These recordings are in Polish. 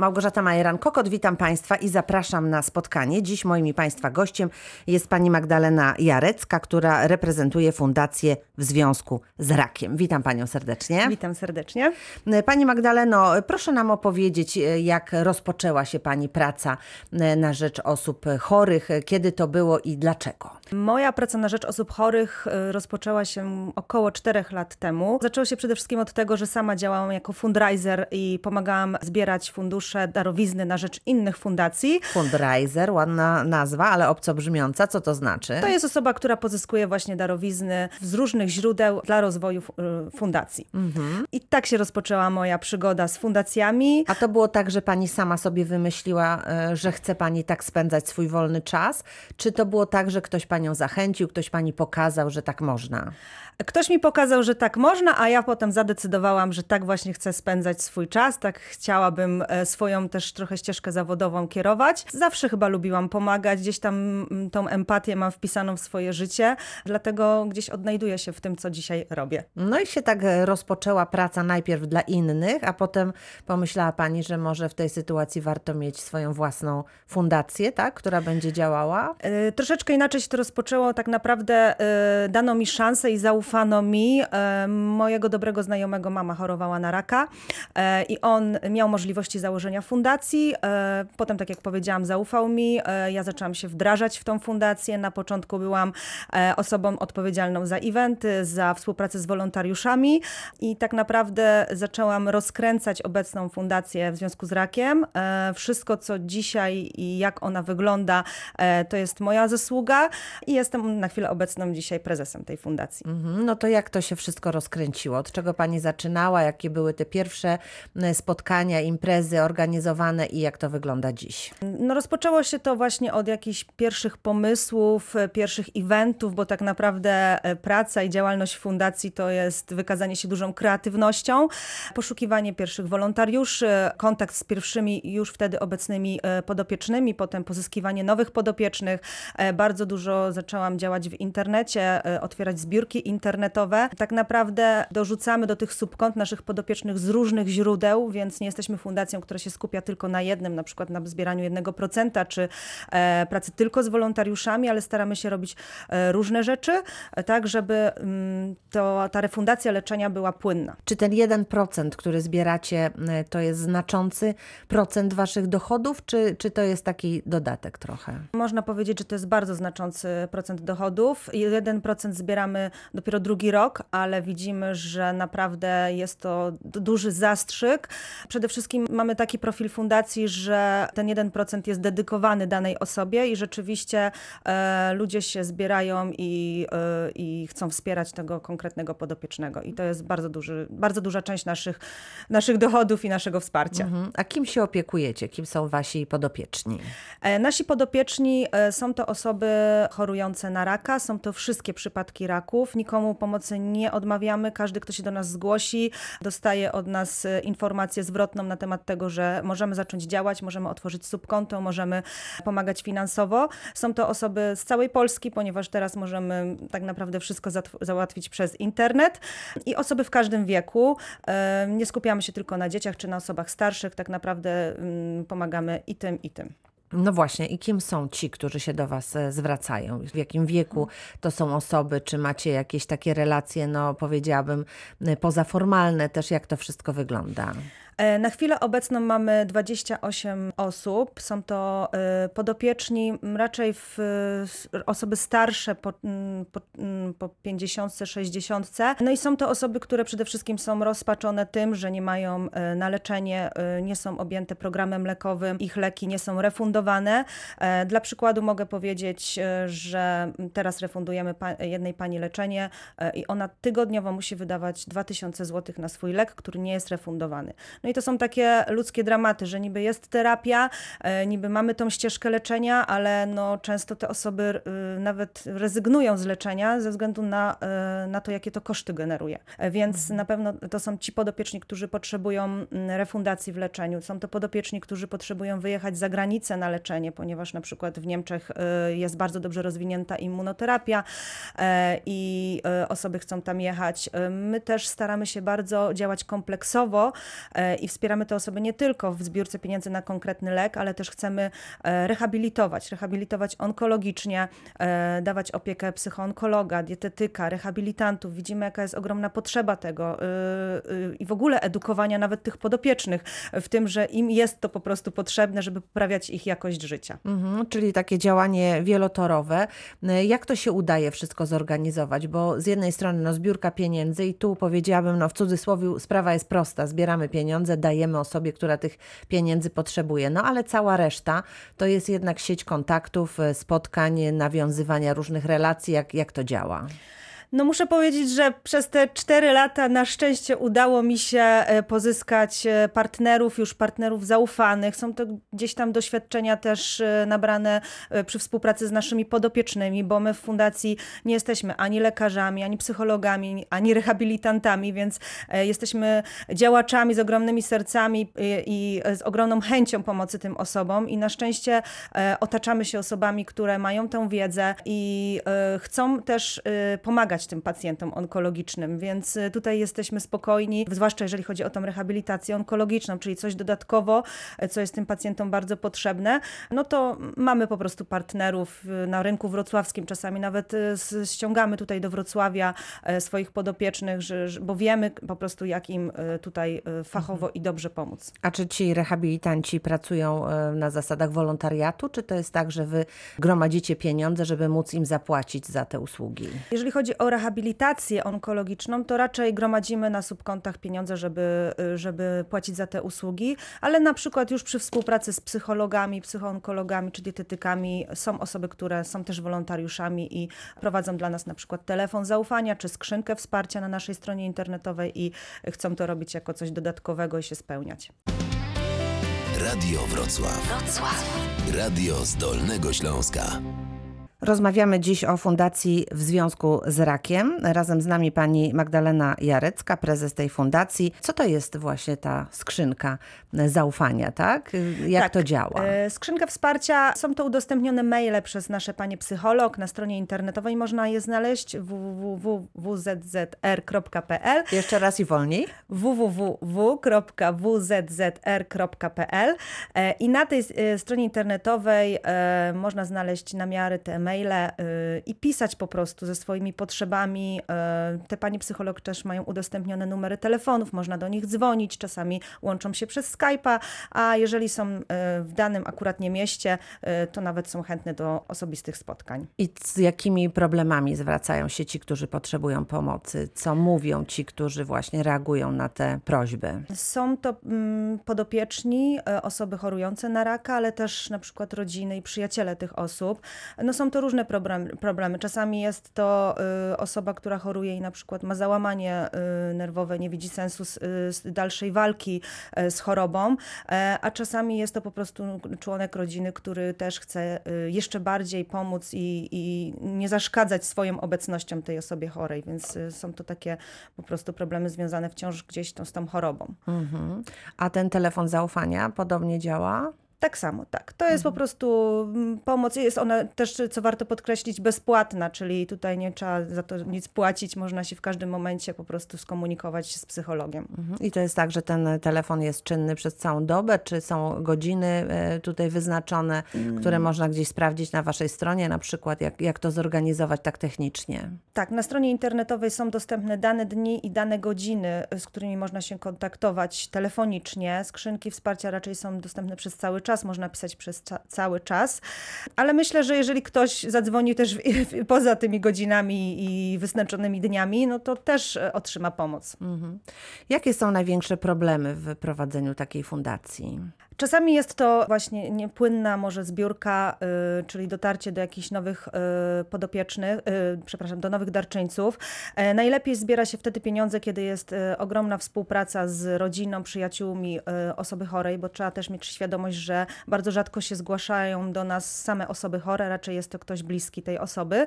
Małgorzata Majeran-Kokot, witam Państwa i zapraszam na spotkanie. Dziś moim Państwa gościem jest pani Magdalena Jarecka, która reprezentuje Fundację w związku z rakiem. Witam Panią serdecznie. Witam serdecznie. Pani Magdaleno, proszę nam opowiedzieć, jak rozpoczęła się Pani praca na rzecz osób chorych, kiedy to było i dlaczego? Moja praca na rzecz osób chorych rozpoczęła się około czterech lat temu. Zaczęło się przede wszystkim od tego, że sama działałam jako fundraiser i pomagałam zbierać fundusze, darowizny na rzecz innych fundacji. Fundraiser, ładna nazwa, ale obco brzmiąca. Co to znaczy? To jest osoba, która pozyskuje właśnie darowizny z różnych źródeł dla rozwoju y, fundacji. I tak się rozpoczęła moja przygoda z fundacjami. A to było tak, że pani sama sobie wymyśliła, e, że chce pani tak spędzać swój wolny czas? Czy to było tak, że ktoś panią zachęcił, ktoś pani pokazał, że tak można? Ktoś mi pokazał, że tak można, a ja potem zadecydowałam, że tak właśnie chcę spędzać swój czas, tak chciałabym e, swoją też trochę ścieżkę zawodową kierować. Zawsze chyba lubiłam pomagać, gdzieś tam mm, tą empatię mam wpisaną w swoje życie, dlatego gdzieś odnajduję się w tym, co dzisiaj robię. No i się tak e, rozpoczęła praca najpierw dla innych, a potem pomyślała pani, że może w tej sytuacji warto mieć swoją własną fundację, tak, która będzie działała? E, Troszeczkę inaczej się to rozpoczęło. Tak naprawdę e, dano mi szansę i zaufano mi. E, Mojego dobrego znajomego mama chorowała na raka e, i on miał możliwości założenia fundacji. E, Potem, tak jak powiedziałam, zaufał mi. Ja zaczęłam się wdrażać w tą fundację. Na początku byłam osobą odpowiedzialną za eventy, za współpracę z wolontariuszami i tak naprawdę zaczęłam rozkręcać obecną fundację w związku z rakiem. Wszystko, co dzisiaj i jak ona wygląda, to jest moja zasługa i jestem na chwilę obecną dzisiaj prezesem tej fundacji. Mhm, No to jak to się wszystko rozkręciło? Od czego pani zaczynała? Jakie były te pierwsze spotkania, imprezy organizowane i jak to wygląda dziś? No rozpoczęło się to właśnie od jakichś pierwszych pomysłów, e, pierwszych eventów, bo tak naprawdę e, praca i działalność fundacji to jest wykazanie się dużą kreatywnością, poszukiwanie pierwszych wolontariuszy, kontakt z pierwszymi już wtedy obecnymi e, podopiecznymi, potem pozyskiwanie nowych podopiecznych. Bardzo dużo zaczęłam działać w internecie, otwierać zbiórki internetowe. Tak naprawdę dorzucamy do tych subkont naszych podopiecznych z różnych źródeł, więc nie jesteśmy fundacją, która się skupia tylko na jednym, na przykład na zbieraniu jednego procenta, czy e, pracy tylko z wolontariuszami, ale staramy się robić e, różne rzeczy, e, tak żeby mm, to, ta refundacja leczenia była płynna. Czy ten 1%, który zbieracie, to jest znaczący procent waszych dochodów, czy, czy to jest taki dodatek trochę? Można powiedzieć, że to jest bardzo znaczący procent dochodów. 1% zbieramy dopiero drugi rok, ale widzimy, że naprawdę jest to duży zastrzyk. Przede wszystkim mamy taki profil fundacji, że ten 1% jest dedykowany danej osobie i rzeczywiście e, ludzie się zbierają i, e, i chcą wspierać tego konkretnego podopiecznego. I to jest bardzo, duży, bardzo duża część naszych, naszych dochodów i naszego wsparcia. Mhm. A kim się opiekujecie? Kim są wasi podopieczni? E, Nasi podopieczni e, są to osoby chorujące na raka, są to wszystkie przypadki raków. Nikomu pomocy nie odmawiamy. Każdy, kto się do nas zgłosi, dostaje od nas e, informację zwrotną na temat tego, że możemy zacząć działać, możemy otworzyć subkonto, możemy pomagać finansowo. Są to osoby z całej Polski, ponieważ teraz możemy tak naprawdę wszystko załatwić przez internet i osoby w każdym wieku. E, Nie skupiamy się tylko na dzieciach czy na osobach starszych, tak naprawdę mm, pomagamy i tym, i tym. No właśnie, i kim są ci, którzy się do Was e, zwracają? W jakim wieku to są osoby? Czy macie jakieś takie relacje, no powiedziałabym, pozaformalne też, jak to wszystko wygląda? E, Na chwilę obecną mamy 28 osób. Są to e, podopieczni, raczej w, osoby starsze po, po, po 50, 60. No i są to osoby, które przede wszystkim są rozpaczone tym, że nie mają e, na leczenie, nie są objęte programem lekowym, ich leki nie są refundowane. Dla przykładu mogę powiedzieć, że teraz refundujemy jednej pani leczenie i ona tygodniowo musi wydawać 2000 zł na swój lek, który nie jest refundowany. No i to są takie ludzkie dramaty, że niby jest terapia, e, niby mamy tą ścieżkę leczenia, ale no często te osoby y, nawet rezygnują z leczenia ze względu na, e, na to, jakie to koszty generuje. E, Więc na pewno to są ci podopieczni, którzy potrzebują refundacji w leczeniu. Są to podopieczni, którzy potrzebują wyjechać za granicę na leczenie, ponieważ na przykład w Niemczech jest bardzo dobrze rozwinięta immunoterapia i osoby chcą tam jechać. My też staramy się bardzo działać kompleksowo i wspieramy te osoby nie tylko w zbiórce pieniędzy na konkretny lek, ale też chcemy e, rehabilitować, rehabilitować onkologicznie, e, dawać opiekę psychoonkologa, dietetyka, rehabilitantów. Widzimy, jaka jest ogromna potrzeba tego i w ogóle edukowania nawet tych podopiecznych w tym, że im jest to po prostu potrzebne, żeby poprawiać ich jakość życia. Mhm, czyli takie działanie wielotorowe. Jak to się udaje wszystko zorganizować? Bo z jednej strony no, zbiórka pieniędzy i tu powiedziałabym, no w cudzysłowie sprawa jest prosta. Zbieramy pieniądze, dajemy osobie, która tych pieniędzy potrzebuje. No ale cała reszta to jest jednak sieć kontaktów, spotkań, nawiązywania różnych relacji. Jak, jak to działa? No muszę powiedzieć, że przez te cztery lata na szczęście udało mi się e, pozyskać e, partnerów, już partnerów zaufanych. Są to gdzieś tam doświadczenia też e, nabrane przy współpracy z naszymi podopiecznymi, bo my w fundacji nie jesteśmy ani lekarzami, ani psychologami, ani rehabilitantami, więc jesteśmy działaczami z ogromnymi sercami i z ogromną chęcią pomocy tym osobom i na szczęście otaczamy się osobami, które mają tę wiedzę i chcą też pomagać pomagać tym pacjentom onkologicznym, więc y, tutaj jesteśmy spokojni, zwłaszcza jeżeli chodzi o tą rehabilitację onkologiczną, czyli coś dodatkowo, y, co jest tym pacjentom bardzo potrzebne, no to mamy po prostu partnerów y, na rynku wrocławskim, czasami nawet ściągamy tutaj do Wrocławia swoich podopiecznych, bo wiemy po prostu jak im tutaj fachowo mhm. i dobrze pomóc. A czy ci rehabilitanci pracują na zasadach wolontariatu, czy to jest tak, że wy gromadzicie pieniądze, żeby móc im zapłacić za te usługi? Jeżeli chodzi o rehabilitację onkologiczną, to raczej gromadzimy na subkontach pieniądze, żeby, żeby płacić za te usługi, ale na przykład już przy współpracy z psychologami, psychoonkologami czy dietetykami są osoby, które są też wolontariuszami i prowadzą dla nas na przykład telefon zaufania czy skrzynkę wsparcia na naszej stronie internetowej i chcą to robić jako coś dodatkowego i się spełniać. Radio Wrocław. Wrocław. Radio z Dolnego Śląska. Rozmawiamy dziś o Fundacji w związku z rakiem. Razem z nami pani Magdalena Jarecka, prezes tej fundacji. Co to jest właśnie ta skrzynka zaufania, tak? Jak tak. to działa? E, skrzynka wsparcia, są to udostępnione maile przez nasze panie psycholog na stronie internetowej. Można je znaleźć www.wzzr.pl. Jeszcze raz i wolniej. www.wzzr.pl e, i na tej e, stronie internetowej można znaleźć namiary te maile y, i pisać po prostu ze swoimi potrzebami. Y, te panie psycholog też mają udostępnione numery telefonów, można do nich dzwonić, czasami łączą się przez Skype'a, a jeżeli są y, w danym akuratnie mieście, to nawet są chętne do osobistych spotkań. I z jakimi problemami zwracają się ci, którzy potrzebują pomocy? Co mówią ci, którzy właśnie reagują na te prośby? Są to mm, podopieczni, osoby chorujące na raka, ale też na przykład rodziny i przyjaciele tych osób. No są to to różne problemy. Czasami jest to y, osoba, która choruje i na przykład ma załamanie y, nerwowe, nie widzi sensu z, dalszej walki y, z chorobą, e, a czasami jest to po prostu członek rodziny, który też chce jeszcze bardziej pomóc i, i nie zaszkadzać swoją obecnością tej osobie chorej, więc są to takie po prostu problemy związane wciąż gdzieś tą, z tą chorobą. Mhm. A ten telefon zaufania podobnie działa? Tak samo, tak. To jest mhm. po prostu mm, pomoc. Jest ona też, co warto podkreślić, bezpłatna, czyli tutaj nie trzeba za to nic płacić. Można się w każdym momencie po prostu skomunikować z psychologiem. Mhm. I to jest tak, że ten telefon jest czynny przez całą dobę, czy są godziny e, tutaj wyznaczone, mm. które można gdzieś sprawdzić na waszej stronie, na przykład jak, jak to zorganizować tak technicznie? Tak, na stronie internetowej są dostępne dane dni i dane godziny, z którymi można się kontaktować telefonicznie. Skrzynki wsparcia raczej są dostępne przez cały czas czas, można pisać przez cały czas. Ale myślę, że jeżeli ktoś zadzwoni też w, w, poza tymi godzinami i wyznaczonymi dniami, no to też e, otrzyma pomoc. Mhm. Jakie są największe problemy w prowadzeniu takiej fundacji? Czasami jest to właśnie niepłynna może zbiórka, y, czyli dotarcie do jakichś nowych y, podopiecznych, y, przepraszam, do nowych darczyńców. E, najlepiej zbiera się wtedy pieniądze, kiedy jest ogromna współpraca z rodziną, przyjaciółmi osoby chorej, bo trzeba też mieć świadomość, że bardzo rzadko się zgłaszają do nas same osoby chore, raczej jest to ktoś bliski tej osoby.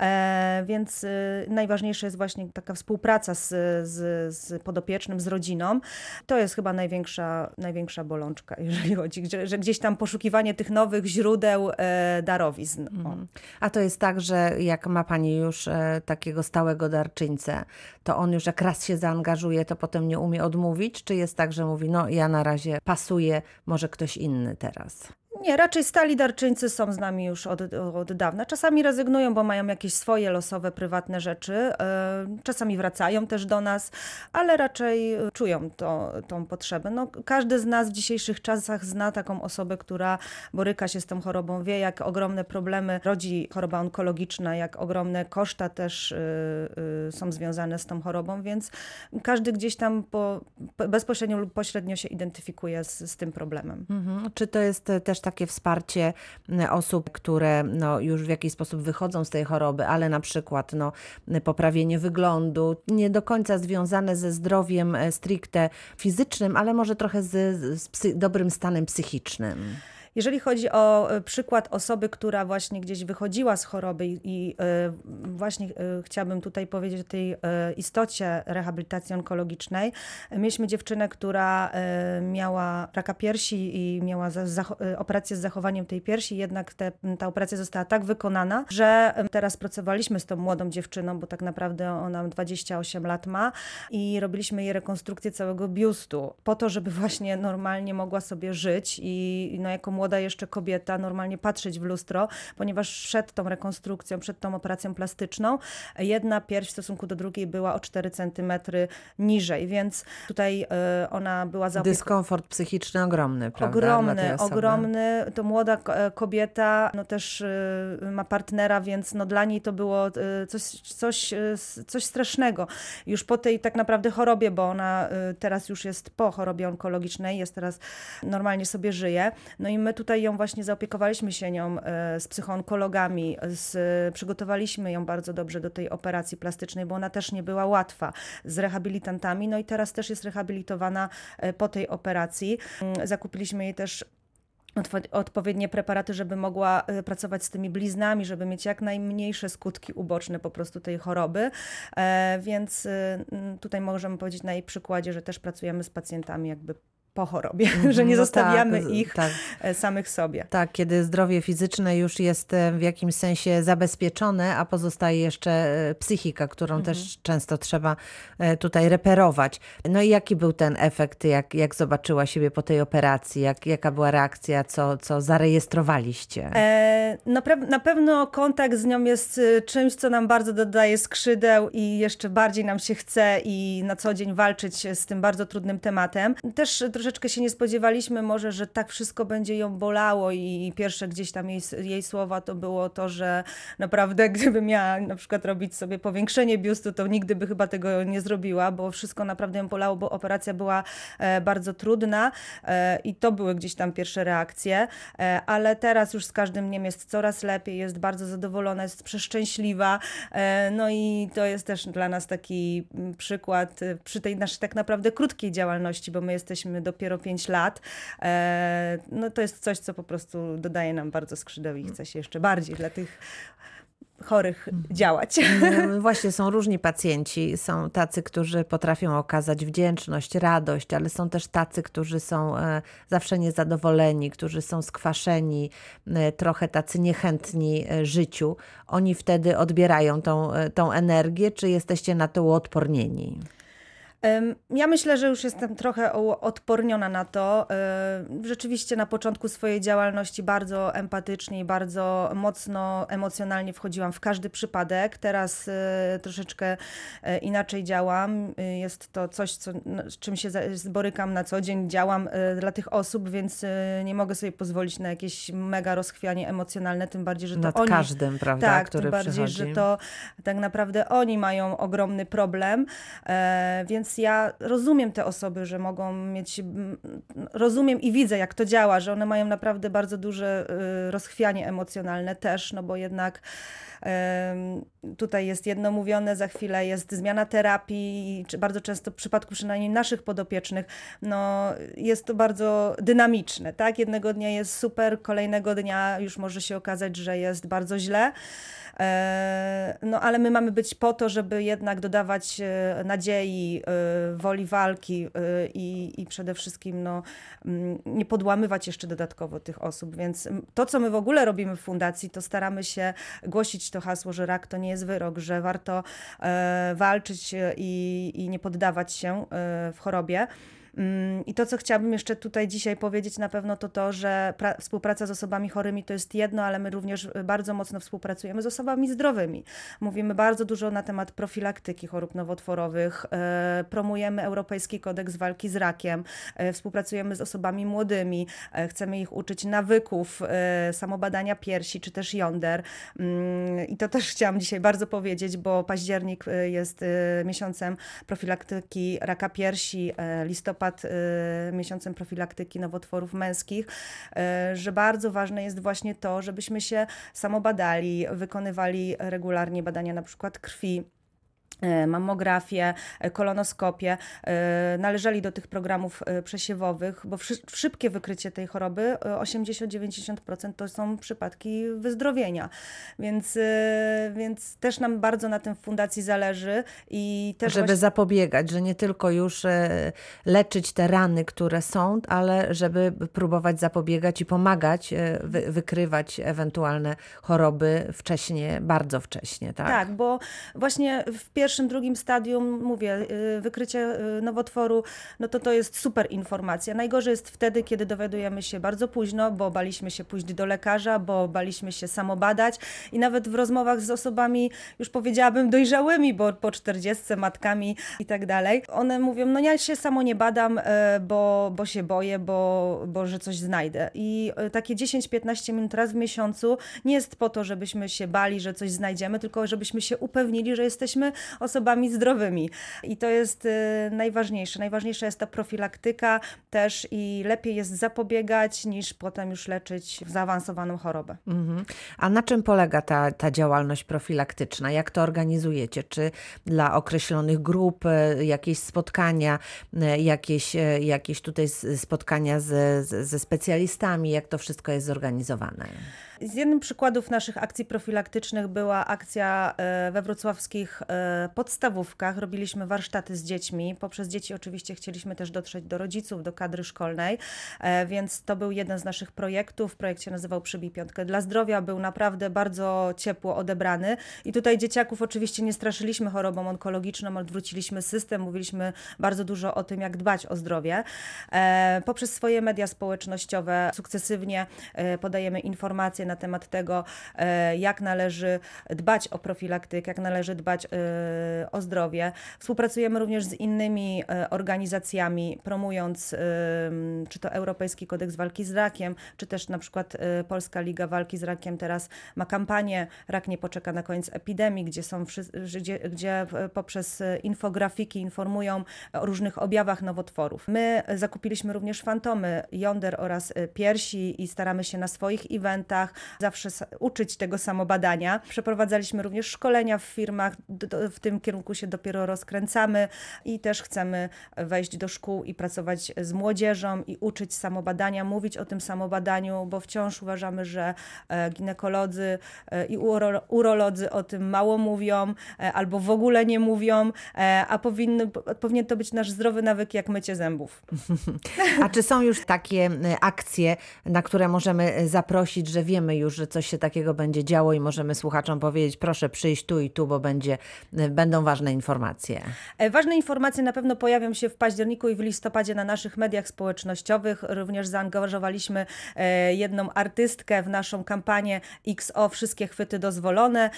E, więc najważniejsza jest właśnie taka współpraca z, z, z podopiecznym, z rodziną. To jest chyba największa, największa bolączka jeżeli chodzi, że, że gdzieś tam poszukiwanie tych nowych źródeł e, darowizn. Mhm. A to jest tak, że jak ma Pani już e, takiego stałego darczyńcę, to on już jak raz się zaangażuje, to potem nie umie odmówić? Czy jest tak, że mówi, no ja na razie pasuję, może ktoś inny teraz? Nie, raczej stali darczyńcy są z nami już od, od dawna. Czasami rezygnują, bo mają jakieś swoje losowe, prywatne rzeczy. E, Czasami wracają też do nas, ale raczej czują to, tą potrzebę. No, każdy z nas w dzisiejszych czasach zna taką osobę, która boryka się z tą chorobą, wie jak ogromne problemy rodzi choroba onkologiczna, jak ogromne koszta też y, y, są związane z tą chorobą, więc każdy gdzieś tam po, bezpośrednio lub pośrednio się identyfikuje z, z tym problemem. Mhm. Czy to jest e, też takie wsparcie m, osób, które no, już w jakiś sposób wychodzą z tej choroby, ale na przykład no, poprawienie wyglądu, nie do końca związane ze zdrowiem e, stricte fizycznym, ale może trochę z, z psy, dobrym stanem psychicznym? Jeżeli chodzi o e, przykład osoby, która właśnie gdzieś wychodziła z choroby i, e, właśnie e, chciałabym tutaj powiedzieć o tej istocie rehabilitacji onkologicznej. Mieliśmy dziewczynę, która miała raka piersi i miała operację z zachowaniem tej piersi, jednak te, ta operacja została tak wykonana, że teraz pracowaliśmy z tą młodą dziewczyną, bo tak naprawdę ona 28 lat ma i robiliśmy jej rekonstrukcję całego biustu po to, żeby właśnie normalnie mogła sobie żyć i no, jako młoda jeszcze kobieta normalnie patrzeć w lustro, ponieważ przed tą rekonstrukcją, przed tą operacją plastyczną jedna pierś w stosunku do drugiej była o 4 cm niżej, więc tutaj e, ona była zaopiekowana. Dyskomfort psychiczny ogromny, prawda? Ogromny, ogromny. To młoda e, kobieta, no też y, ma partnera, więc no dla niej to było coś, coś, coś strasznego. Już po tej tak naprawdę chorobie, bo ona teraz już jest po chorobie onkologicznej, jest teraz, normalnie sobie żyje. No i my tutaj ją właśnie zaopiekowaliśmy się nią y, z psychoonkologami, z, przygotowaliśmy ją bardzo dobrze do tej operacji plastycznej, bo ona też nie była łatwa z rehabilitantami. No i teraz też jest rehabilitowana e, po tej operacji. Mm, Zakupiliśmy jej też odpowiednie preparaty, żeby mogła e, pracować z tymi bliznami, żeby mieć jak najmniejsze skutki uboczne po prostu tej choroby. E, Więc e, mm, tutaj możemy powiedzieć na jej przykładzie, że też pracujemy z pacjentami jakby po chorobie, że nie No zostawiamy tak, ich Tak, e, samych sobie. tak, kiedy zdrowie fizyczne już jest e, w jakimś sensie zabezpieczone, a pozostaje jeszcze e, psychika, którą Mhm. też często trzeba tutaj reperować. No i jaki był ten efekt, jak, jak zobaczyła siebie po tej operacji? Jak, jaka była reakcja, co, co zarejestrowaliście? E, na, na pewno kontakt z nią jest czymś, co nam bardzo dodaje skrzydeł i jeszcze bardziej nam się chce i na co dzień walczyć z tym bardzo trudnym tematem. Też troszeczkę się nie spodziewaliśmy może, że tak wszystko będzie ją bolało i pierwsze gdzieś tam jej, jej słowa to było to, że naprawdę gdyby miała na przykład robić sobie powiększenie biustu, to nigdy by chyba tego nie zrobiła, bo wszystko naprawdę ją bolało, bo operacja była e, bardzo trudna e, i to były gdzieś tam pierwsze reakcje, e, ale teraz już z każdym dniem jest coraz lepiej, jest bardzo zadowolona, jest przeszczęśliwa, no i to jest też dla nas taki mm, przykład przy tej naszej tak naprawdę krótkiej działalności, bo my jesteśmy dopiero 5 lat, e, no to jest coś, co po prostu dodaje nam bardzo skrzydeł i chce się jeszcze bardziej dla tych chorych działać. Mm, Właśnie są różni pacjenci. Są tacy, którzy potrafią okazać wdzięczność, radość, ale są też tacy, którzy są e, zawsze niezadowoleni, którzy są skwaszeni, e, trochę tacy niechętni życiu. Oni wtedy odbierają tą, tą energię, czy jesteście na to uodpornieni? Ja myślę, że już jestem trochę odporniona na to. Rzeczywiście na początku swojej działalności bardzo empatycznie i bardzo mocno emocjonalnie wchodziłam w każdy przypadek. Teraz e, troszeczkę e, inaczej działam. E, Jest to coś, co, no, z czym się borykam na co dzień. Działam dla tych osób, więc nie mogę sobie pozwolić na jakieś mega rozchwianie emocjonalne, tym bardziej, że to Nad oni... każdym, prawda, Tak, który tym bardziej, przychodzi. że to tak naprawdę oni mają ogromny problem, e, więc ja rozumiem te osoby, że mogą mieć, rozumiem i widzę jak to działa, że one mają naprawdę bardzo duże y, rozchwianie emocjonalne też, no bo jednak tutaj jest jedno mówione, za chwilę jest zmiana terapii, czy bardzo często w przypadku przynajmniej naszych podopiecznych, no jest to bardzo dynamiczne, tak? Jednego dnia jest super, kolejnego dnia już może się okazać, że jest bardzo źle. E, no ale my mamy być po to, żeby jednak dodawać e, nadziei, e, woli walki i, i przede wszystkim no, nie podłamywać jeszcze dodatkowo tych osób. Więc to, co my w ogóle robimy w fundacji, to staramy się głosić to hasło, że rak to nie jest wyrok, że warto walczyć i, i nie poddawać się w chorobie. Mm, I to, co chciałabym jeszcze tutaj dzisiaj powiedzieć, na pewno to to, że współpraca z osobami chorymi to jest jedno, ale my również bardzo mocno współpracujemy z osobami zdrowymi. Mówimy bardzo dużo na temat profilaktyki chorób nowotworowych, e, promujemy Europejski Kodeks Walki z Rakiem, e, współpracujemy z osobami młodymi, chcemy ich uczyć nawyków, samobadania piersi czy też jąder. Mm, I to też chciałam dzisiaj bardzo powiedzieć, bo październik jest miesiącem profilaktyki raka piersi, listopad y, miesiącem profilaktyki nowotworów męskich, y, że bardzo ważne jest właśnie to, żebyśmy się samobadali, wykonywali regularnie badania na przykład krwi E, mammografię, e, kolonoskopię, e, należeli do tych programów przesiewowych, bo szybkie wykrycie tej choroby 80-90% to są przypadki wyzdrowienia. Więc, więc też nam bardzo na tym w fundacji zależy i też żeby właśnie... zapobiegać, że nie tylko już leczyć te rany, które są, ale żeby próbować zapobiegać i pomagać wy wykrywać ewentualne choroby wcześniej, bardzo wcześnie, tak? Tak, bo właśnie w pierwszym drugim stadium, mówię, y, wykrycie y, nowotworu, no to to jest super informacja. Najgorzej jest wtedy, kiedy dowiadujemy się bardzo późno, bo baliśmy się pójść do lekarza, bo baliśmy się samobadać i nawet w rozmowach z osobami, już powiedziałabym dojrzałymi, bo po 40, matkami i tak dalej, one mówią, no ja się samo nie badam, e, bo, bo się boję, bo, bo że coś znajdę. I takie 10-15 minut raz w miesiącu nie jest po to, żebyśmy się bali, że coś znajdziemy, tylko żebyśmy się upewnili, że jesteśmy osobami zdrowymi. I to jest y, najważniejsze. Najważniejsza jest ta profilaktyka też i lepiej jest zapobiegać niż potem już leczyć zaawansowaną chorobę. Mhm. A na czym polega ta, ta działalność profilaktyczna? Jak to organizujecie? Czy dla określonych grup y, jakieś spotkania, y, jakieś, jakieś tutaj spotkania ze, ze specjalistami? Jak to wszystko jest zorganizowane? Z jednym przykładów naszych akcji profilaktycznych była akcja e, we wrocławskich e, podstawówkach. Robiliśmy warsztaty z dziećmi. Poprzez dzieci oczywiście chcieliśmy też dotrzeć do rodziców, do kadry szkolnej, e, więc to był jeden z naszych projektów. Projekt się nazywał Przybij Piątkę dla Zdrowia. Był naprawdę bardzo ciepło odebrany i tutaj dzieciaków oczywiście nie straszyliśmy chorobą onkologiczną, odwróciliśmy system, mówiliśmy bardzo dużo o tym, jak dbać o zdrowie. Poprzez swoje media społecznościowe sukcesywnie podajemy informacje na temat tego, e, jak należy dbać o profilaktykę, jak należy dbać e, o zdrowie. Współpracujemy również z innymi e, organizacjami, promując czy to Europejski Kodeks Walki z Rakiem, czy też na przykład Polska Liga Walki z Rakiem teraz ma kampanię Rak nie poczeka na koniec epidemii, gdzie są gdzie, gdzie poprzez infografiki informują o różnych objawach nowotworów. My zakupiliśmy również fantomy, jąder oraz piersi i staramy się na swoich eventach zawsze uczyć tego samobadania. Przeprowadzaliśmy również szkolenia w firmach, w tym kierunku się dopiero rozkręcamy i też chcemy wejść do szkół i pracować z młodzieżą i uczyć samobadania, mówić o tym samobadaniu, bo wciąż uważamy, że e, ginekolodzy e, i urolodzy o tym mało mówią e, albo w ogóle nie mówią, a powinny, powinien to być nasz zdrowy nawyk jak mycie zębów. A czy są już takie akcje, na które możemy zaprosić, że wiemy, wiemy już, że coś się takiego będzie działo i możemy słuchaczom powiedzieć, proszę przyjść tu i tu, bo będzie, będą ważne informacje. E, ważne informacje na pewno pojawią się w październiku i w listopadzie na naszych mediach społecznościowych. Również zaangażowaliśmy e, jedną artystkę w naszą kampanię XO Wszystkie chwyty dozwolone.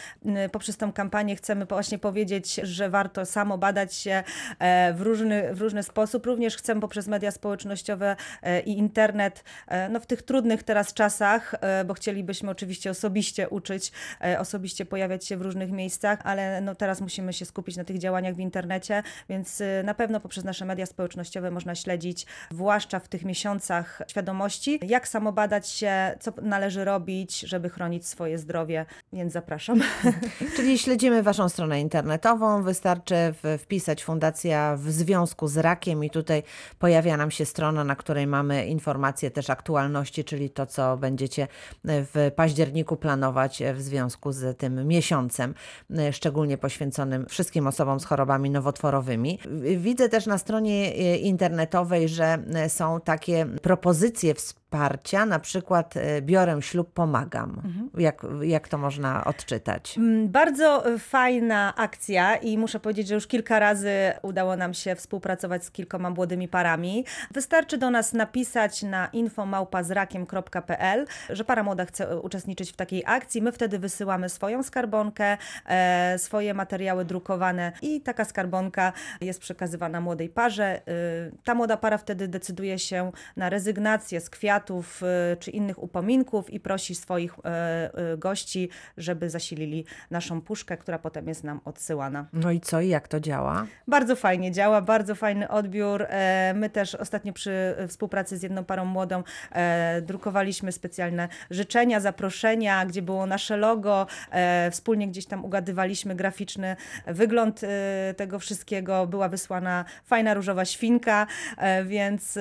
Poprzez tę kampanię chcemy właśnie powiedzieć, że warto samo badać się e, w różny, w różny sposób. Również chcemy poprzez media społecznościowe i internet, no w tych trudnych teraz czasach, bo chcieli chcielibyśmy oczywiście osobiście uczyć, e, osobiście pojawiać się w różnych miejscach, ale no teraz musimy się skupić na tych działaniach w internecie, więc y, na pewno poprzez nasze media społecznościowe można śledzić, zwłaszcza w tych miesiącach świadomości, jak samobadać się, co należy robić, żeby chronić swoje zdrowie, więc zapraszam. Czyli śledzimy Waszą stronę internetową, wystarczy wpisać Fundacja w związku z rakiem i tutaj pojawia nam się strona, na której mamy informacje też aktualności, czyli to, co będziecie w październiku planować w związku z tym miesiącem, szczególnie poświęconym wszystkim osobom z chorobami nowotworowymi. Widzę też na stronie internetowej, że są takie propozycje wsparcia, na przykład e, biorę ślub, pomagam. Mhm. Jak, jak to można odczytać? Mm, bardzo fajna akcja i muszę powiedzieć, że już kilka razy udało nam się współpracować z kilkoma młodymi parami. Wystarczy do nas napisać na infomałpazrakiem.pl, że para młoda chce uczestniczyć w takiej akcji. My wtedy wysyłamy swoją skarbonkę, e, swoje materiały drukowane i taka skarbonka jest przekazywana młodej parze. E, ta młoda para wtedy decyduje się na rezygnację z kwiatów, kwiatów y, czy innych upominków i prosi swoich y, y, gości, żeby zasilili naszą puszkę, która potem jest nam odsyłana. No i co, i jak to działa? Bardzo fajnie działa, bardzo fajny odbiór. E, my też ostatnio przy współpracy z jedną parą młodą e, drukowaliśmy specjalne życzenia, zaproszenia, gdzie było nasze logo. E, wspólnie gdzieś tam ugadywaliśmy graficzny wygląd tego wszystkiego. Była wysłana fajna różowa świnka, więc,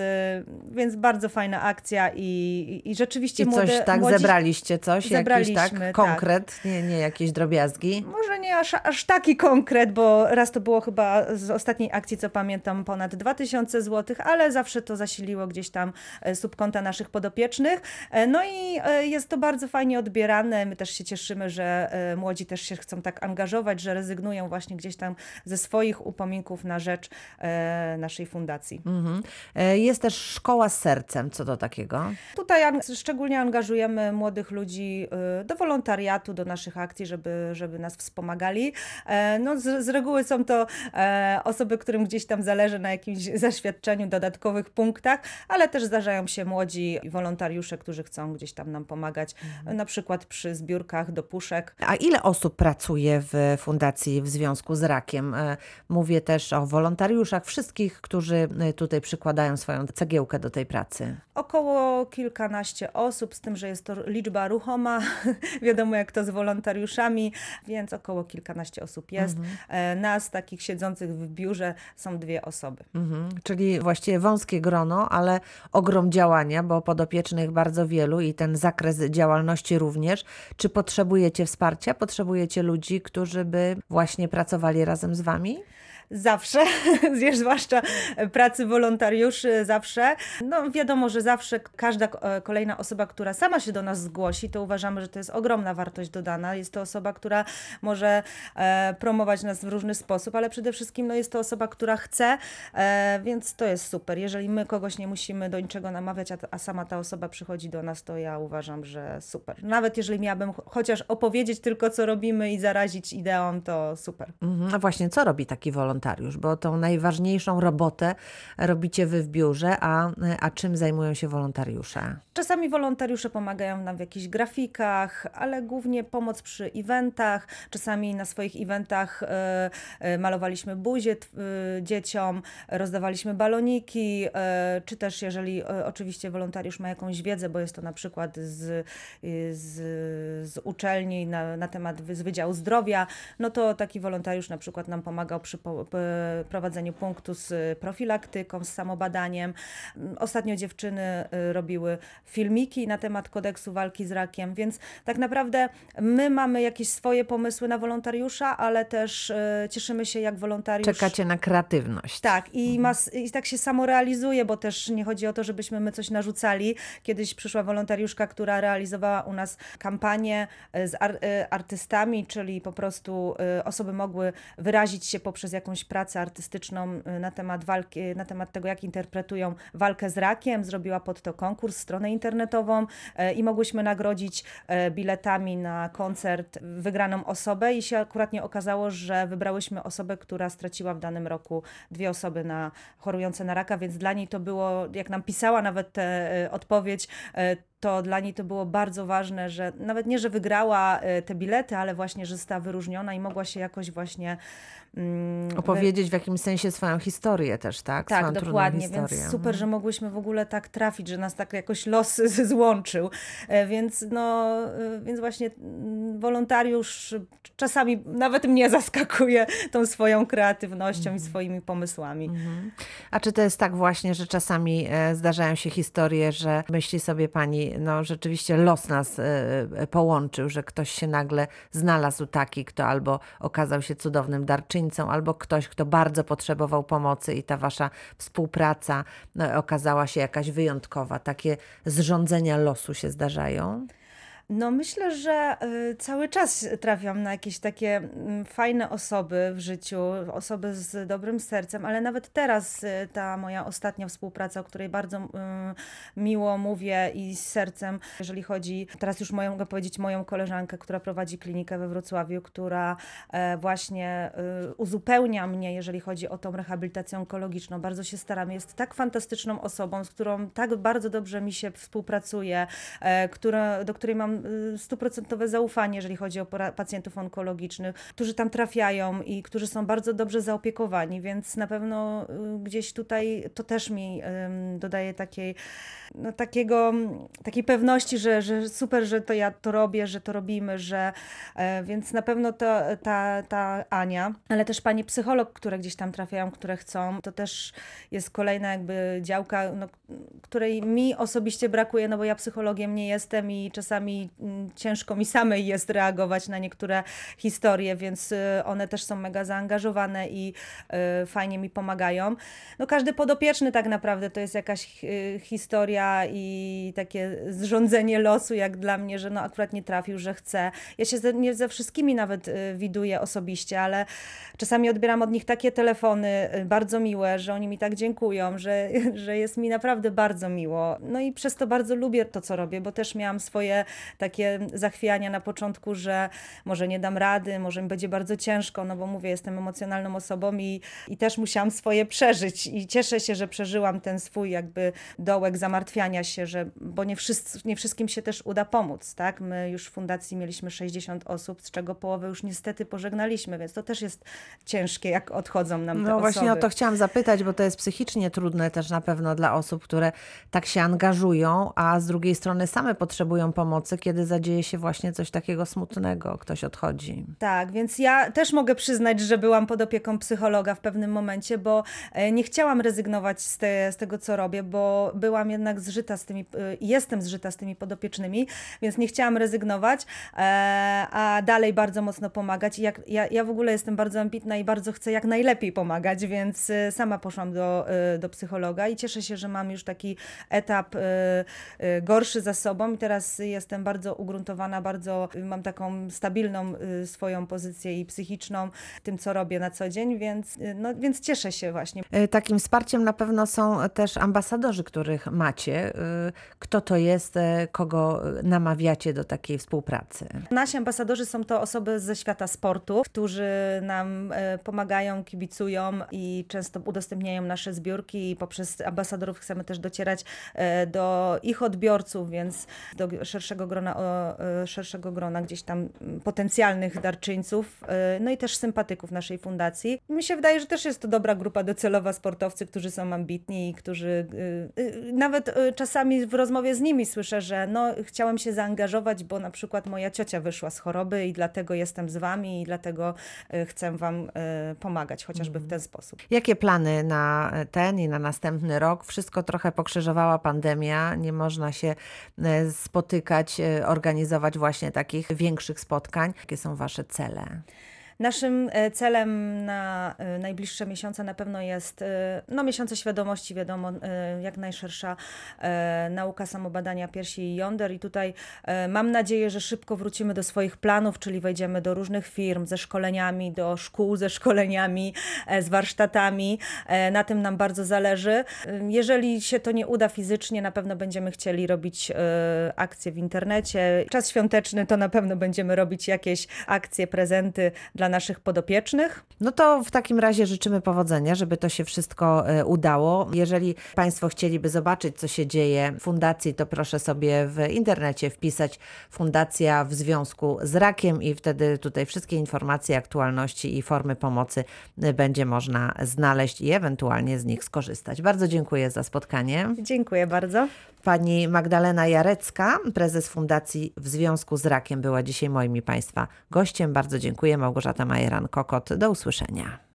więc bardzo fajna akcja i, i rzeczywiście I coś młode, tak, młodzi... zebraliście coś? Zebraliśmy, jakiś tak, konkret, tak. Nie, nie jakieś drobiazgi? Może nie aż, aż taki konkret, bo raz to było chyba z ostatniej akcji, co pamiętam, ponad 2000 zł, ale zawsze to zasiliło gdzieś tam e, subkonta naszych podopiecznych. E, no i e, jest to bardzo fajnie odbierane. My też się cieszymy, że młodzi też się chcą tak angażować, że rezygnują właśnie gdzieś tam ze swoich upominków na rzecz naszej fundacji. Mhm. Jest też szkoła z sercem, co do takiego. Tutaj szczególnie angażujemy młodych ludzi y, do wolontariatu, do naszych akcji, żeby, żeby nas wspomagali. E, no, z, z reguły są to e, osoby, którym gdzieś tam zależy na jakimś zaświadczeniu, dodatkowych punktach, ale też zdarzają się młodzi wolontariusze, którzy chcą gdzieś tam nam pomagać, mhm. na przykład przy zbiórkach do puszek. A ile osób pracuje w fundacji w związku z rakiem? E, mówię też o wolontariuszach, wszystkich, którzy tutaj przykładają swoją cegiełkę do tej pracy. Około kilkanaście osób, z tym, że jest to liczba ruchoma. Wiadomo, jak to z wolontariuszami, więc około kilkanaście osób jest. Mhm. E, nas, takich siedzących w biurze, są dwie osoby. Mhm. Czyli właściwie wąskie grono, ale ogrom działania, bo podopiecznych bardzo wielu i ten zakres działalności również. Czy potrzebujecie wsparcia? Potrzebujecie ludzi, którzy by właśnie pracowali razem z Wami? Zawsze, zwłaszcza pracy wolontariuszy zawsze. No wiadomo, że zawsze każda e, kolejna osoba, która sama się do nas zgłosi, to uważamy, że to jest ogromna wartość dodana. Jest to osoba, która może e, promować nas w różny sposób, ale przede wszystkim no, jest to osoba, która chce, e, więc to jest super. Jeżeli my kogoś nie musimy do niczego namawiać, a, a sama ta osoba przychodzi do nas, to ja uważam, że super. Nawet jeżeli miałabym chociaż opowiedzieć tylko, co robimy i zarazić ideą, to super. Mhm. A właśnie, co robi taki wolontariusz? Wolontariusz, bo tą najważniejszą robotę robicie wy w biurze, a, a czym zajmują się wolontariusze? Czasami wolontariusze pomagają nam w jakichś grafikach, ale głównie pomoc przy eventach. Czasami na swoich eventach y, y, malowaliśmy buzie dzieciom, rozdawaliśmy baloniki, czy też jeżeli oczywiście wolontariusz ma jakąś wiedzę, bo jest to na przykład z, z, z uczelni na, na temat z Wydziału Zdrowia, no to taki wolontariusz na przykład nam pomagał przy prowadzeniu punktu z profilaktyką, z samobadaniem. Ostatnio dziewczyny y, robiły filmiki na temat kodeksu walki z rakiem, więc tak naprawdę my mamy jakieś swoje pomysły na wolontariusza, ale też cieszymy się, jak wolontariusz. Czekacie na kreatywność. Tak, i, mhm. ma, i tak się samo realizuje, bo też nie chodzi o to, żebyśmy my coś narzucali. Kiedyś przyszła wolontariuszka, która realizowała u nas kampanię z ar, artystami, czyli po prostu osoby mogły wyrazić się poprzez jakąś jakąś pracę artystyczną y, na temat walki, na temat tego, jak interpretują walkę z rakiem. Zrobiła pod to konkurs, stronę internetową y, i mogłyśmy nagrodzić y, biletami na koncert wygraną osobę i się akurat nie okazało, że wybrałyśmy osobę, która straciła w danym roku dwie osoby na chorujące na raka, więc dla niej to było, jak nam pisała nawet tę odpowiedź, to dla niej to było bardzo ważne, że nawet nie, że wygrała te bilety, ale właśnie, że została wyróżniona i mogła się jakoś właśnie mm, opowiedzieć w jakimś sensie swoją historię też, tak? Tak, swoją dokładnie, więc super, że mogłyśmy w ogóle tak trafić, że nas tak jakoś los złączył, e, więc no, e, więc właśnie mm, wolontariusz czasami nawet mnie zaskakuje tą swoją kreatywnością i swoimi pomysłami. Mhm. A czy to jest tak właśnie, że czasami zdarzają się historie, że myśli sobie pani, no rzeczywiście los nas e, e, połączył, że ktoś się nagle znalazł taki, kto albo okazał się cudownym darczyńcą, albo ktoś, kto bardzo potrzebował pomocy i ta wasza współpraca no, okazała się jakaś wyjątkowa. Takie zrządzenia losu się zdarzają? No myślę, że y, cały czas trafiam na jakieś takie mm, fajne osoby w życiu, osoby z dobrym sercem, ale nawet teraz y, ta moja ostatnia współpraca, o której bardzo y, miło mówię i z sercem, jeżeli chodzi, teraz już mogę powiedzieć moją koleżankę, która prowadzi klinikę we Wrocławiu, która e, właśnie uzupełnia mnie, jeżeli chodzi o tą rehabilitację onkologiczną. Bardzo się staram. Jest tak fantastyczną osobą, z którą tak bardzo dobrze mi się współpracuje, e, do której mam Y, stuprocentowe zaufanie, jeżeli chodzi o pacjentów onkologicznych, którzy tam trafiają i którzy są bardzo dobrze zaopiekowani, więc na pewno y, gdzieś tutaj to też mi dodaje takiej, no, takiego, takiej pewności, że, że super, że to ja to robię, że to robimy, że e, więc na pewno to, ta, ta Ania, ale też pani psycholog, które gdzieś tam trafiają, które chcą, to też jest kolejna jakby działka, no, której mi osobiście brakuje, no bo ja psychologiem nie jestem i czasami Ciężko mi samej jest reagować na niektóre historie, więc y, one też są mega zaangażowane i y, fajnie mi pomagają. No każdy podopieczny tak naprawdę to jest jakaś y, historia i takie zrządzenie losu, jak dla mnie, że no akurat nie trafił, że chce. Ja się ze, nie ze wszystkimi nawet widuję osobiście, ale czasami odbieram od nich takie telefony bardzo miłe, że oni mi tak dziękują, że, że jest mi naprawdę bardzo miło. No i przez to bardzo lubię to, co robię, bo też miałam swoje takie zachwiania na początku, że może nie dam rady, może mi będzie bardzo ciężko, no bo mówię, jestem emocjonalną osobą i, i też musiałam swoje przeżyć i cieszę się, że przeżyłam ten swój jakby dołek zamartwiania się, że, bo nie, wszyscy, nie wszystkim się też uda pomóc, tak? My już w fundacji mieliśmy 60 osób, z czego połowę już niestety pożegnaliśmy, więc to też jest ciężkie, jak odchodzą nam te No właśnie osoby. o to chciałam zapytać, bo to jest psychicznie trudne też na pewno dla osób, które tak się angażują, a z drugiej strony same potrzebują pomocy, kiedy zadzieje się właśnie coś takiego smutnego, ktoś odchodzi. Tak, więc ja też mogę przyznać, że byłam pod opieką psychologa w pewnym momencie, bo e, nie chciałam rezygnować z, te, z tego, co robię, bo byłam jednak zżyta z tymi, e, jestem zżyta z tymi podopiecznymi, więc nie chciałam rezygnować, e, a dalej bardzo mocno pomagać. I jak, ja, ja w ogóle jestem bardzo ambitna i bardzo chcę jak najlepiej pomagać, więc sama poszłam do, do psychologa i cieszę się, że mam już taki etap gorszy za sobą i teraz jestem bardzo bardzo ugruntowana, bardzo y, mam taką stabilną y, swoją pozycję i psychiczną tym, co robię na co dzień, więc, y, no, więc cieszę się właśnie. E, takim wsparciem na pewno są też ambasadorzy, których macie. Kto to jest, e, kogo namawiacie do takiej współpracy? Nasi ambasadorzy są to osoby ze świata sportu, którzy nam e, pomagają, kibicują i często udostępniają nasze zbiórki i poprzez ambasadorów chcemy też docierać do ich odbiorców, więc do szerszego grona E, szerszego grona gdzieś tam potencjalnych darczyńców, e, no i też sympatyków naszej fundacji. Mi się wydaje, że też jest to dobra grupa docelowa sportowcy, którzy są ambitni i którzy e, nawet czasami w rozmowie z nimi słyszę, że no chciałem się zaangażować, bo na przykład moja ciocia wyszła z choroby i dlatego jestem z wami i dlatego chcę wam pomagać, chociażby w mhm. ten sposób. Jakie plany na ten i na następny rok? Wszystko trochę pokrzyżowała pandemia, nie można się spotykać organizować właśnie takich większych spotkań? Jakie są Wasze cele? Naszym e, celem na e, najbliższe miesiące na pewno jest e, no, miesiące świadomości, wiadomo, jak najszersza nauka samobadania piersi i jąder. I tutaj mam nadzieję, że szybko wrócimy do swoich planów, czyli wejdziemy do różnych firm ze szkoleniami, do szkół ze szkoleniami, z warsztatami. Na tym nam bardzo zależy. Jeżeli się to nie uda fizycznie, na pewno będziemy chcieli robić akcje w internecie. Czas świąteczny to na pewno będziemy robić jakieś akcje, prezenty dla dla naszych podopiecznych. No to w takim razie życzymy powodzenia, żeby to się wszystko e, udało. Jeżeli Państwo chcieliby zobaczyć, co się dzieje w fundacji, to proszę sobie w internecie wpisać Fundacja w związku z rakiem i wtedy tutaj wszystkie informacje, aktualności i formy pomocy e, będzie można znaleźć i ewentualnie z nich skorzystać. Bardzo dziękuję za spotkanie. Dziękuję bardzo. Pani Magdalena Jarecka, prezes Fundacji w związku z rakiem, była dzisiaj moim i Państwa gościem. Bardzo dziękuję. Małgorzata Majeran-Kokot. Do usłyszenia.